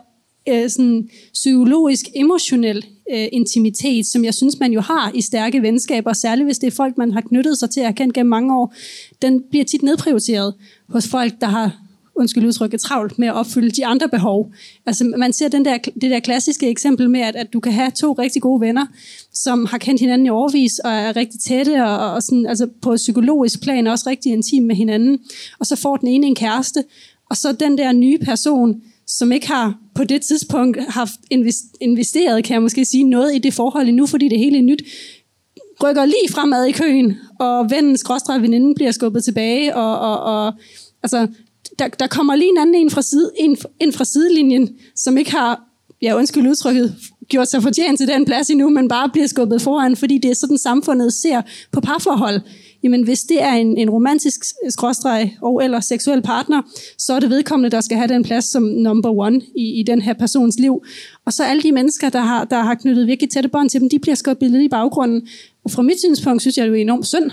øh, sådan psykologisk, emotionel øh, intimitet, som jeg synes, man jo har i stærke venskaber, særligt hvis det er folk, man har knyttet sig til at kendt gennem mange år, den bliver tit nedprioriteret hos folk, der har undskyld udtrykket, travlt med at opfylde de andre behov. Altså man ser den der, det der klassiske eksempel med, at, at du kan have to rigtig gode venner, som har kendt hinanden i overvis og er rigtig tætte og, og sådan, altså på et psykologisk plan også rigtig intim med hinanden. Og så får den ene en kæreste, og så den der nye person, som ikke har på det tidspunkt haft investeret, kan jeg måske sige, noget i det forhold endnu, fordi det hele er nyt, rykker lige fremad i køen, og vennen, skråstrej veninden, bliver skubbet tilbage, og, og, og altså, der, der kommer lige en anden en fra, side, en, ind fra sidelinjen, som ikke har, ja undskyld udtrykket, gjort sig fortjent til den plads endnu, men bare bliver skubbet foran, fordi det er sådan samfundet ser på parforhold. Jamen hvis det er en, en romantisk skråstreg og eller seksuel partner, så er det vedkommende, der skal have den plads som number one i, i den her persons liv. Og så alle de mennesker, der har, der har knyttet virkelig tætte bånd til dem, de bliver skubbet lidt i baggrunden. Og fra mit synspunkt synes jeg, det er enormt synd.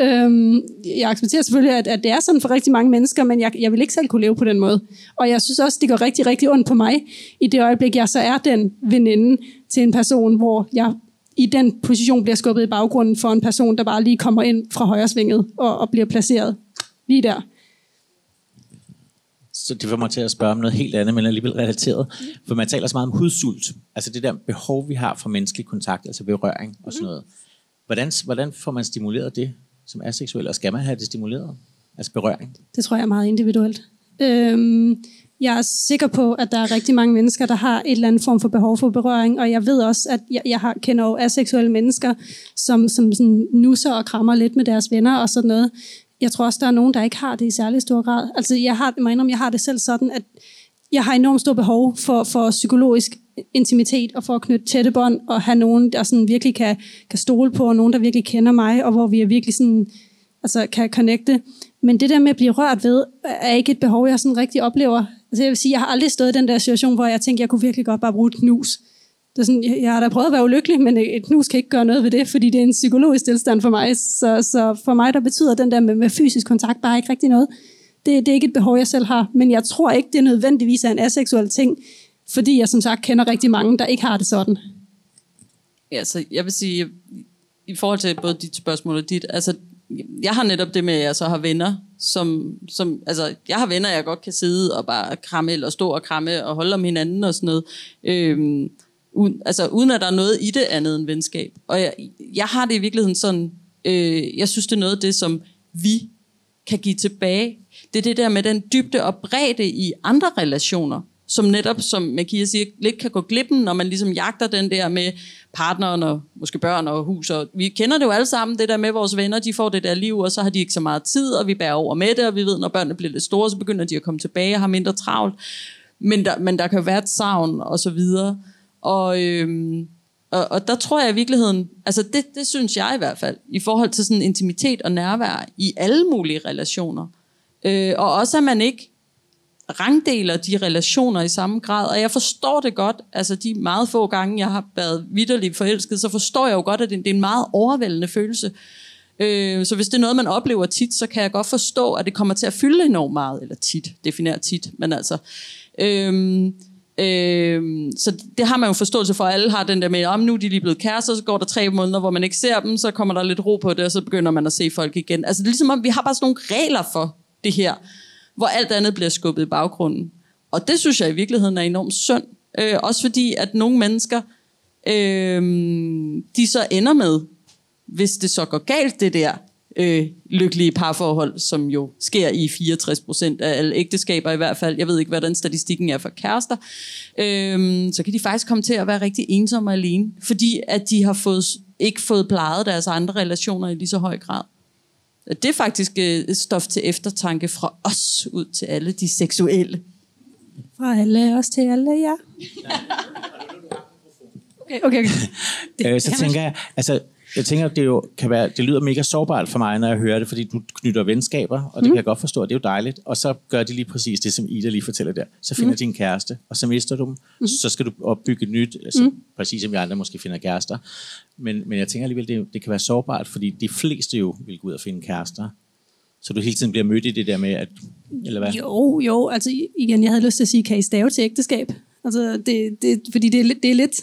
Øhm, jeg accepterer selvfølgelig, at, at det er sådan for rigtig mange mennesker, men jeg, jeg vil ikke selv kunne leve på den måde. Og jeg synes også, det går rigtig, rigtig ondt på mig, i det øjeblik, jeg så er den veninde til en person, hvor jeg i den position bliver skubbet i baggrunden for en person, der bare lige kommer ind fra højresvinget og, og bliver placeret lige der. Så det får mig til at spørge om noget helt andet, men alligevel relateret. For man taler så meget om hudsult. Altså det der behov, vi har for menneskelig kontakt, altså berøring og sådan noget. Hvordan, hvordan får man stimuleret det som er seksuelle, og skal man have det stimuleret? Altså berøring. Det tror jeg er meget individuelt. Øhm, jeg er sikker på, at der er rigtig mange mennesker, der har et eller andet form for behov for berøring, og jeg ved også, at jeg, jeg har, kender jo aseksuelle mennesker, som, som sådan nusser og krammer lidt med deres venner og sådan noget. Jeg tror også, der er nogen, der ikke har det i særlig stor grad. Altså, jeg har, jeg, må indrømme, jeg har det selv sådan, at jeg har enormt stort behov for, for psykologisk intimitet og for at knytte tætte bånd og have nogen, der sådan virkelig kan, kan stole på, og nogen, der virkelig kender mig, og hvor vi er virkelig sådan, altså kan connecte. Men det der med at blive rørt ved, er ikke et behov, jeg sådan rigtig oplever. Altså jeg vil sige, jeg har aldrig stået i den der situation, hvor jeg tænkte, jeg kunne virkelig godt bare bruge et knus. Det er sådan, jeg, har da prøvet at være ulykkelig, men et knus kan ikke gøre noget ved det, fordi det er en psykologisk tilstand for mig. Så, så for mig, der betyder den der med, med fysisk kontakt bare ikke rigtig noget. Det, det er ikke et behov, jeg selv har, men jeg tror ikke, det er nødvendigvis er en aseksuel ting, fordi jeg som sagt kender rigtig mange, der ikke har det sådan. Ja, så jeg vil sige, i forhold til både dit spørgsmål og dit, altså, jeg har netop det med, at jeg så har venner, som, som altså, jeg har venner, jeg godt kan sidde og bare kramme, eller stå og kramme og holde om hinanden og sådan noget, øhm, uden, altså, uden at der er noget i det andet end venskab. Og jeg, jeg har det i virkeligheden sådan, øh, jeg synes, det er noget af det, som vi kan give tilbage. Det er det der med den dybde og bredde i andre relationer, som netop, som Makia siger, lidt kan gå glippen, når man ligesom jagter den der med partneren og måske børn og hus. Og vi kender det jo alle sammen, det der med vores venner, de får det der liv, og så har de ikke så meget tid, og vi bærer over med det, og vi ved, når børnene bliver lidt store, så begynder de at komme tilbage og har mindre travlt. Men der, men der kan jo være et savn, og så videre. Og, øhm, og, og der tror jeg i virkeligheden, altså det, det synes jeg i hvert fald, i forhold til sådan intimitet og nærvær i alle mulige relationer. Øh, og også at man ikke rangdeler de relationer i samme grad. Og jeg forstår det godt, altså de meget få gange, jeg har været vidderligt forelsket, så forstår jeg jo godt, at det, det er en meget overvældende følelse. Øh, så hvis det er noget, man oplever tit, så kan jeg godt forstå, at det kommer til at fylde enormt meget, eller tit, defineret tit, men altså... Øh, Øh, så det har man jo forståelse for, alle har den der med, om nu er de lige blevet kærester, så går der tre måneder, hvor man ikke ser dem, så kommer der lidt ro på det, og så begynder man at se folk igen. Altså det er ligesom om, vi har bare sådan nogle regler for det her, hvor alt andet bliver skubbet i baggrunden. Og det synes jeg i virkeligheden er enormt synd. Øh, også fordi, at nogle mennesker, øh, de så ender med, hvis det så går galt det der, øh, lykkelige parforhold, som jo sker i 64 procent af alle ægteskaber i hvert fald. Jeg ved ikke, hvad den statistikken er for kærester. Øh, så kan de faktisk komme til at være rigtig ensomme og alene, fordi at de har fået, ikke fået plejet deres andre relationer i lige så høj grad. Det er faktisk øh, stof til eftertanke fra os ud til alle de seksuelle. Fra alle os til alle, ja. Okay, okay, okay. Det, øh, så tænker jeg, altså jeg tænker, det jo kan være, det lyder mega sårbart for mig, når jeg hører det, fordi du knytter venskaber, og det mm. kan jeg godt forstå, og det er jo dejligt. Og så gør de lige præcis det, som Ida lige fortæller der. Så finder mm. de en kæreste, og så mister du dem. Mm. Så skal du opbygge et nyt, altså, mm. præcis som vi andre måske finder kærester. Men, men jeg tænker alligevel, det, det kan være sårbart, fordi de fleste jo vil gå ud og finde kærester. Så du hele tiden bliver mødt i det der med, at, eller hvad? Jo, jo, altså igen, jeg havde lyst til at sige, kan I stave til ægteskab? Altså, det, det, fordi det er, det er lidt,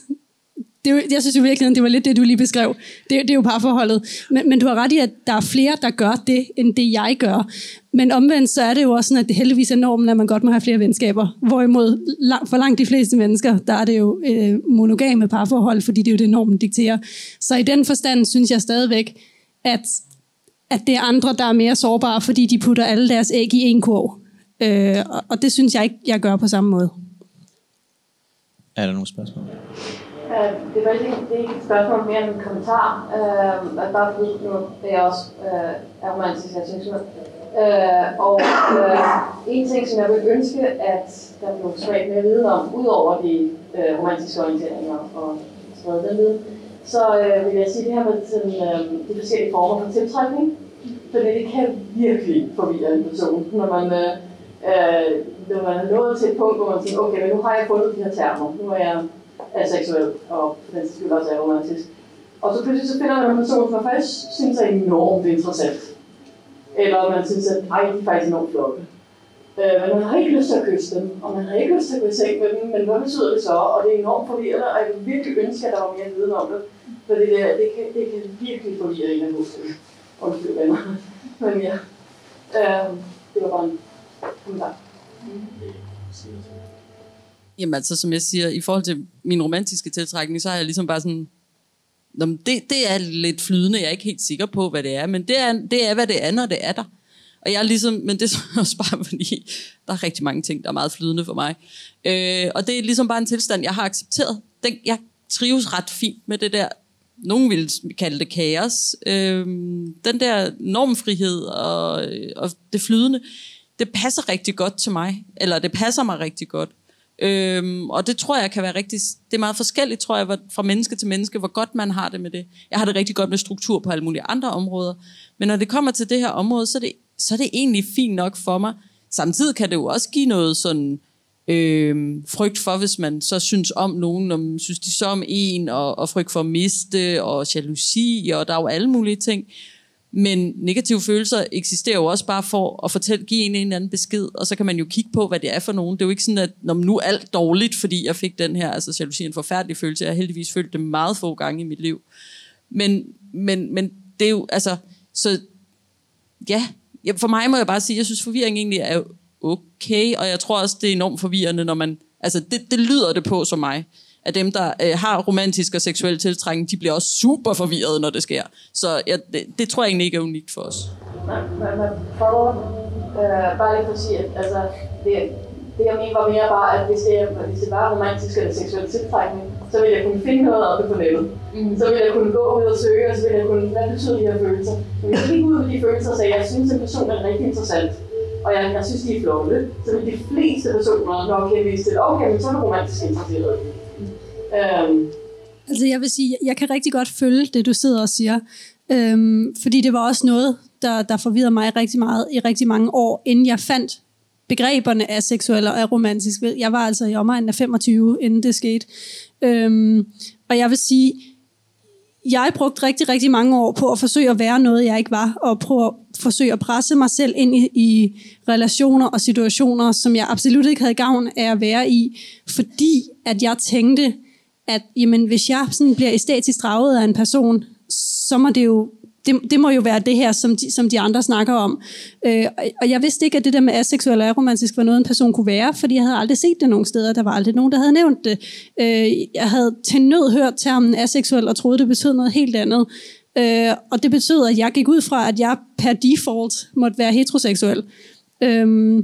det, jeg synes jo virkelig, det var lidt det, du lige beskrev. Det, det er jo parforholdet. Men, men du har ret i, at der er flere, der gør det, end det jeg gør. Men omvendt så er det jo også sådan, at det heldigvis er normen, at man godt må have flere venskaber. Hvorimod lang, for langt de fleste mennesker, der er det jo øh, monogame parforhold, fordi det er jo det, normen dikterer. Så i den forstand synes jeg stadigvæk, at, at det er andre, der er mere sårbare, fordi de putter alle deres æg i en kurv. Øh, og, og det synes jeg ikke, jeg gør på samme måde. Er der nogle spørgsmål? Øh, det var ikke, det er ikke et spørgsmål, mere end en kommentar. Uh, bare fordi nu er jeg også øh, er romantisk og seksuel. Øh, og øh, en ting, som jeg vil ønske, at der blev spredt mere viden om, udover de øh, romantiske orienteringer og spredt den viden, så øh, vil jeg sige det her med til, øh, de forskellige former for tiltrækning. For det kan virkelig forvirre en person, når man, øh, øh, når man er nået til et punkt, hvor man siger, okay, men nu har jeg fundet de her termer. Nu er jeg er seksuel, og for den skyld også er romantisk. Og så pludselig så finder man en person, som faktisk synes er enormt interessant. Eller man synes, at ej, de er faktisk enormt flotte. Øh, men man har ikke lyst til at kysse dem, og man har ikke lyst til at gå i seng med dem, men hvad betyder det så? Og det er enormt forvirrende, og jeg vil virkelig ønske, at der var mere viden om det. For det, der, det, kan, det kan virkelig forvirre en af hovedstykket. Undskyld, venner. Men ja, øh, det var bare en kommentar. Mm. Jamen altså, som jeg siger, i forhold til min romantiske tiltrækning, så er jeg ligesom bare sådan, det, det er lidt flydende, jeg er ikke helt sikker på, hvad det er, men det er, det er, hvad det er, når det er der. Og jeg er ligesom, men det er <laughs> også bare fordi, der er rigtig mange ting, der er meget flydende for mig. Øh, og det er ligesom bare en tilstand, jeg har accepteret. Den, jeg trives ret fint med det der, nogen vil kalde det kaos. Øh, den der normfrihed og, øh, og det flydende, det passer rigtig godt til mig, eller det passer mig rigtig godt. Øhm, og det tror jeg kan være rigtig, det er meget forskelligt, tror jeg, fra menneske til menneske, hvor godt man har det med det. Jeg har det rigtig godt med struktur på alle mulige andre områder, men når det kommer til det her område, så er det, så er det egentlig fint nok for mig. Samtidig kan det jo også give noget sådan øh, frygt for, hvis man så synes om nogen, om synes de så om en, og, og frygt for at miste, og jalousi, og der er jo alle mulige ting. Men negative følelser eksisterer jo også bare for at fortælle, give en en eller anden besked, og så kan man jo kigge på, hvad det er for nogen. Det er jo ikke sådan, at når nu er alt dårligt, fordi jeg fik den her, altså jalousi er en forfærdelig følelse. Jeg har heldigvis følt det meget få gange i mit liv. Men, men, men det er jo, altså, så ja, for mig må jeg bare sige, jeg synes forvirring egentlig er okay, og jeg tror også, det er enormt forvirrende, når man, altså det, det lyder det på som mig af dem, der øh, har romantisk og seksuel tiltrækning, de bliver også super forvirrede, når det sker. Så ja, det, det tror jeg egentlig ikke er unikt for os. Man, man, man prøver øh, bare lige for at sige, at altså, det, det jeg mener var mere bare, at hvis det, hvis det var romantisk eller seksuel tiltrækning, så ville jeg kunne finde noget af det på nettet. Mm. Så ville jeg kunne gå ud og søge, og så ville jeg kunne, hvad betyder de her følelser? Men hvis jeg gik ud med de følelser og sagde, at jeg synes, at en person er rigtig interessant, og jeg, jeg synes, de er flotte, så ville de fleste personer nok henvise til, okay, men så er du romantisk interesseret. Øhm. Altså jeg vil sige, jeg kan rigtig godt følge det, du sidder og siger. Øhm, fordi det var også noget, der, der forvirrede mig rigtig meget i rigtig mange år, inden jeg fandt begreberne af seksuel og romantisk. Jeg var altså i omegnen af 25, inden det skete. Øhm, og jeg vil sige, jeg brugte rigtig, rigtig mange år på at forsøge at være noget, jeg ikke var, og prøve at forsøge at presse mig selv ind i, i relationer og situationer, som jeg absolut ikke havde gavn af at være i, fordi at jeg tænkte, at jamen, hvis jeg sådan bliver æstetisk draget af en person, så må det jo det, det må jo være det her, som de, som de andre snakker om. Øh, og jeg vidste ikke, at det der med aseksuel og aromantisk var noget, en person kunne være, fordi jeg havde aldrig set det nogen steder. Der var aldrig nogen, der havde nævnt det. Øh, jeg havde til nød hørt termen aseksuel og troede, det betød noget helt andet. Øh, og det betød, at jeg gik ud fra, at jeg per default måtte være heteroseksuel. Øh,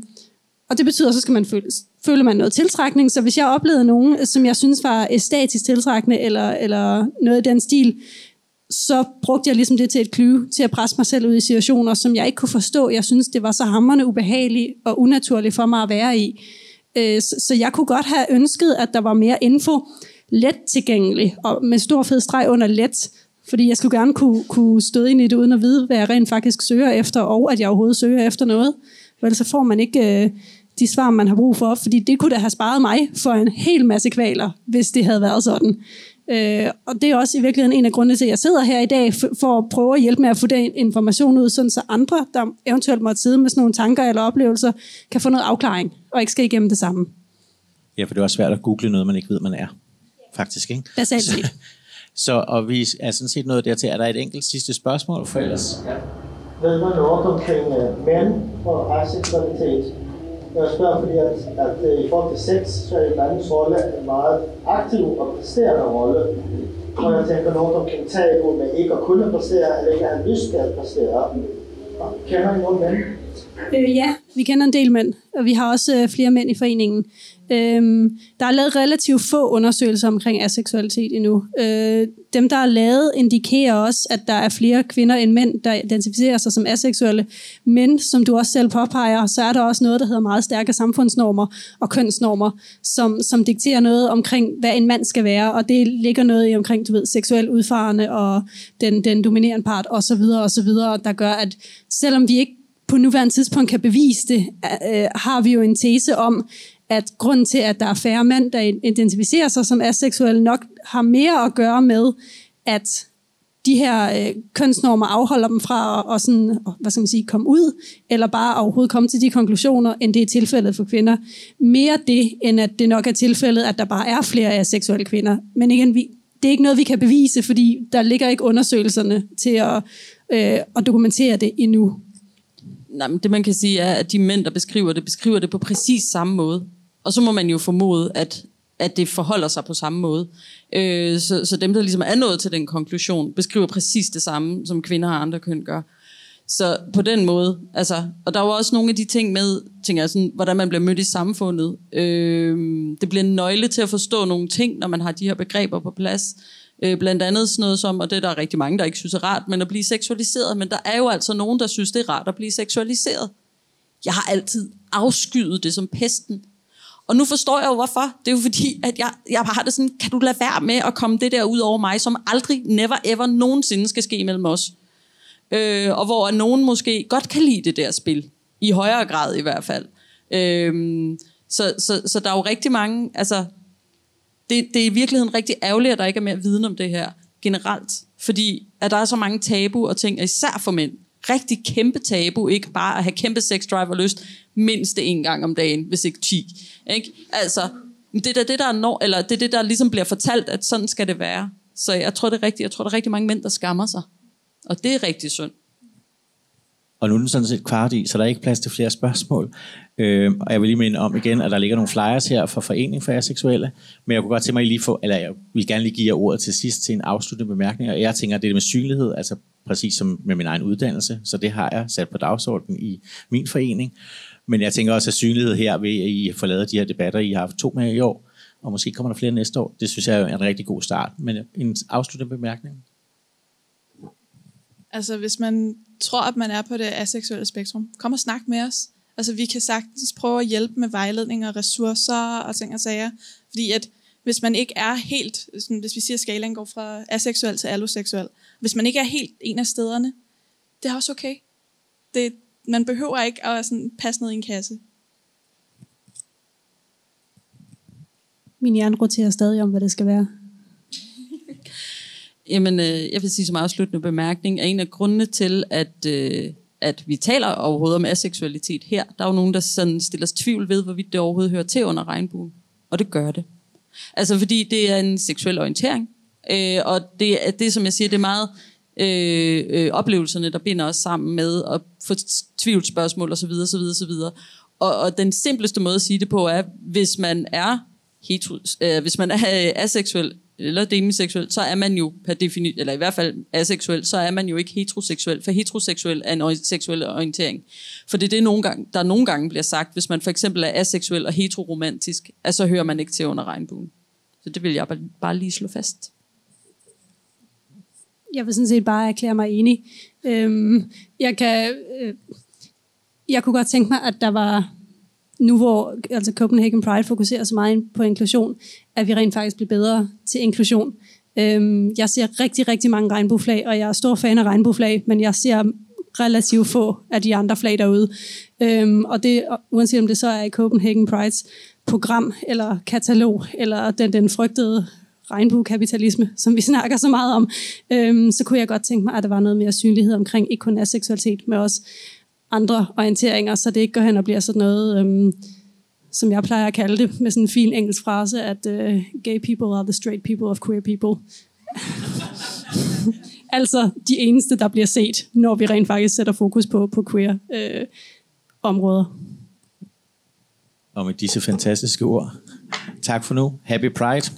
og det betyder, at så skal man føle, føler man noget tiltrækning. Så hvis jeg oplevede nogen, øh, som jeg synes var æstetisk tiltrækkende, eller, eller noget i den stil, så brugte jeg ligesom det til et klyve, til at presse mig selv ud i situationer, som jeg ikke kunne forstå. Jeg synes, det var så hammerende ubehageligt og unaturligt for mig at være i. Øh, så jeg kunne godt have ønsket, at der var mere info let tilgængelig, og med stor fed streg under let, fordi jeg skulle gerne kunne, kunne støde ind i det, uden at vide, hvad jeg rent faktisk søger efter, og at jeg overhovedet søger efter noget. For ellers så får man ikke øh, de svar, man har brug for, fordi det kunne da have sparet mig for en hel masse kvaler, hvis det havde været sådan. Øh, og det er også i virkeligheden en af grundene til, at jeg sidder her i dag, for at prøve at hjælpe med at få den information ud, sådan så andre, der eventuelt måtte sidde med sådan nogle tanker eller oplevelser, kan få noget afklaring, og ikke skal igennem det samme. Ja, for det er også svært at google noget, man ikke ved, man er. Faktisk, ikke? Basalt set. <laughs> Så, og vi er sådan set nået dertil. Er der et enkelt sidste spørgsmål for ellers? Ja. Ved man noget omkring uh, mænd og når Jeg spørger, fordi at, at at i forhold til sex, så er mandens rolle en meget aktiv og præsterende rolle. Og jeg tænker noget omkring tabu med ikke at kunne præstere, eller ikke at have lyst til at præstere. Kender I nogen mænd? Øh, ja, vi kender en del mænd, og vi har også øh, flere mænd i foreningen. Øhm, der er lavet relativt få undersøgelser omkring aseksualitet endnu. Øh, dem, der er lavet, indikerer også, at der er flere kvinder end mænd, der identificerer sig som aseksuelle. Men som du også selv påpeger, så er der også noget, der hedder meget stærke samfundsnormer og kønsnormer, som, som dikterer noget omkring, hvad en mand skal være. Og det ligger noget i omkring, du ved, seksuel udfarende og den, den dominerende part osv. osv., der gør, at selvom vi ikke på nuværende tidspunkt kan bevise det, øh, har vi jo en tese om, at grunden til, at der er færre mænd, der identificerer sig som aseksuelle, nok har mere at gøre med, at de her øh, kønsnormer afholder dem fra at, og sådan, hvad skal man sige, komme ud, eller bare overhovedet komme til de konklusioner, end det er tilfældet for kvinder. Mere det, end at det nok er tilfældet, at der bare er flere aseksuelle kvinder. Men igen, vi, det er ikke noget, vi kan bevise, fordi der ligger ikke undersøgelserne til at, øh, at dokumentere det endnu. Nej, men det man kan sige er, at de mænd, der beskriver det, beskriver det på præcis samme måde. Og så må man jo formode, at, at det forholder sig på samme måde. Øh, så, så dem, der ligesom er nået til den konklusion, beskriver præcis det samme, som kvinder og andre køn gør. Så på den måde, altså, og der var også nogle af de ting med, tænker jeg sådan, hvordan man bliver mødt i samfundet. Øh, det bliver en nøgle til at forstå nogle ting, når man har de her begreber på plads. Øh, blandt andet sådan noget som, og det er der rigtig mange, der ikke synes er rart, men at blive seksualiseret. Men der er jo altså nogen, der synes, det er rart at blive seksualiseret. Jeg har altid afskyet det som pesten. Og nu forstår jeg jo, hvorfor. Det er jo fordi, at jeg, jeg har det sådan, kan du lade være med at komme det der ud over mig, som aldrig, never ever, nogensinde skal ske mellem os. Øh, og hvor nogen måske godt kan lide det der spil. I højere grad i hvert fald. Øh, så, så, så der er jo rigtig mange, altså, det, det er i virkeligheden rigtig ærgerligt, at der ikke er mere viden om det her generelt. Fordi at der er så mange tabu og ting, især for mænd. Rigtig kæmpe tabu, ikke bare at have kæmpe sex drive og lyst, mindst en gang om dagen, hvis ikke 10. Ikke? Altså, det er det, der er når, eller det er det, der ligesom bliver fortalt, at sådan skal det være. Så jeg tror, det er rigtigt. Jeg tror, der er rigtig mange mænd, der skammer sig. Og det er rigtig synd. Og nu er den sådan set kvart i, så der er ikke plads til flere spørgsmål. Øh, og jeg vil lige minde om igen, at der ligger nogle flyers her for Forening for Aseksuelle, men jeg kunne godt tænke mig lige få, eller jeg vil gerne lige give jer ordet til sidst til en afsluttende bemærkning, og jeg tænker, at det er med synlighed, altså præcis som med min egen uddannelse, så det har jeg sat på dagsordenen i min forening. Men jeg tænker også, at synlighed her ved, at I får lavet de her debatter, I har haft to med i år, og måske kommer der flere næste år. Det synes jeg er en rigtig god start. Men en afsluttende bemærkning? Altså, hvis man tror, at man er på det aseksuelle spektrum, kom og snak med os. Altså, vi kan sagtens prøve at hjælpe med vejledning og ressourcer og ting og sager. Fordi at hvis man ikke er helt, sådan, hvis vi siger, at skalaen går fra aseksuel til alloseksuel, hvis man ikke er helt en af stederne, det er også okay. Det, man behøver ikke at sådan, passe ned i en kasse. Min hjerne roterer stadig om, hvad det skal være. <laughs> Jamen, øh, jeg vil sige som afsluttende bemærkning, at en af grundene til, at, øh, at vi taler overhovedet om aseksualitet her, der er jo nogen, der sådan stiller sig tvivl ved, hvorvidt det overhovedet hører til under regnbuen. Og det gør det. Altså fordi det er en seksuel orientering, øh, og det, det, som jeg siger, det er meget øh, øh, oplevelserne, der binder os sammen med at få tvivlsspørgsmål osv. osv., osv. Og, og den simpleste måde at sige det på er, hvis man er hetero, øh, hvis man er øh, aseksuel eller demiseksuel, så er man jo per definition, eller i hvert fald aseksuel, så er man jo ikke heteroseksuel, for heteroseksuel er en seksuel orientering. For det er det, nogle gange, der nogle gange bliver sagt, hvis man for eksempel er aseksuel og heteroromantisk, at så hører man ikke til under regnbuen. Så det vil jeg bare, bare lige slå fast. Jeg vil sådan set bare erklære mig enig. Øhm, jeg kan... Øh, jeg kunne godt tænke mig, at der var nu hvor altså Copenhagen Pride fokuserer så meget på inklusion, at vi rent faktisk bliver bedre til inklusion. Øhm, jeg ser rigtig, rigtig mange regnbueflag, og jeg er stor fan af regnbueflag, men jeg ser relativt få af de andre flag derude. Øhm, og det, uanset om det så er i Copenhagen Prides program, eller katalog, eller den, den frygtede regnbuekapitalisme, som vi <laughs> snakker så meget om, øhm, så kunne jeg godt tænke mig, at der var noget mere synlighed omkring ikke kun aseksualitet, seksualitet, men også andre orienteringer, så det ikke går hen og bliver sådan noget, øhm, som jeg plejer at kalde det, med sådan en fin engelsk frase, at øh, gay people are the straight people of queer people. <laughs> altså de eneste, der bliver set, når vi rent faktisk sætter fokus på, på queer øh, områder. Og med disse fantastiske ord, tak for nu. Happy Pride.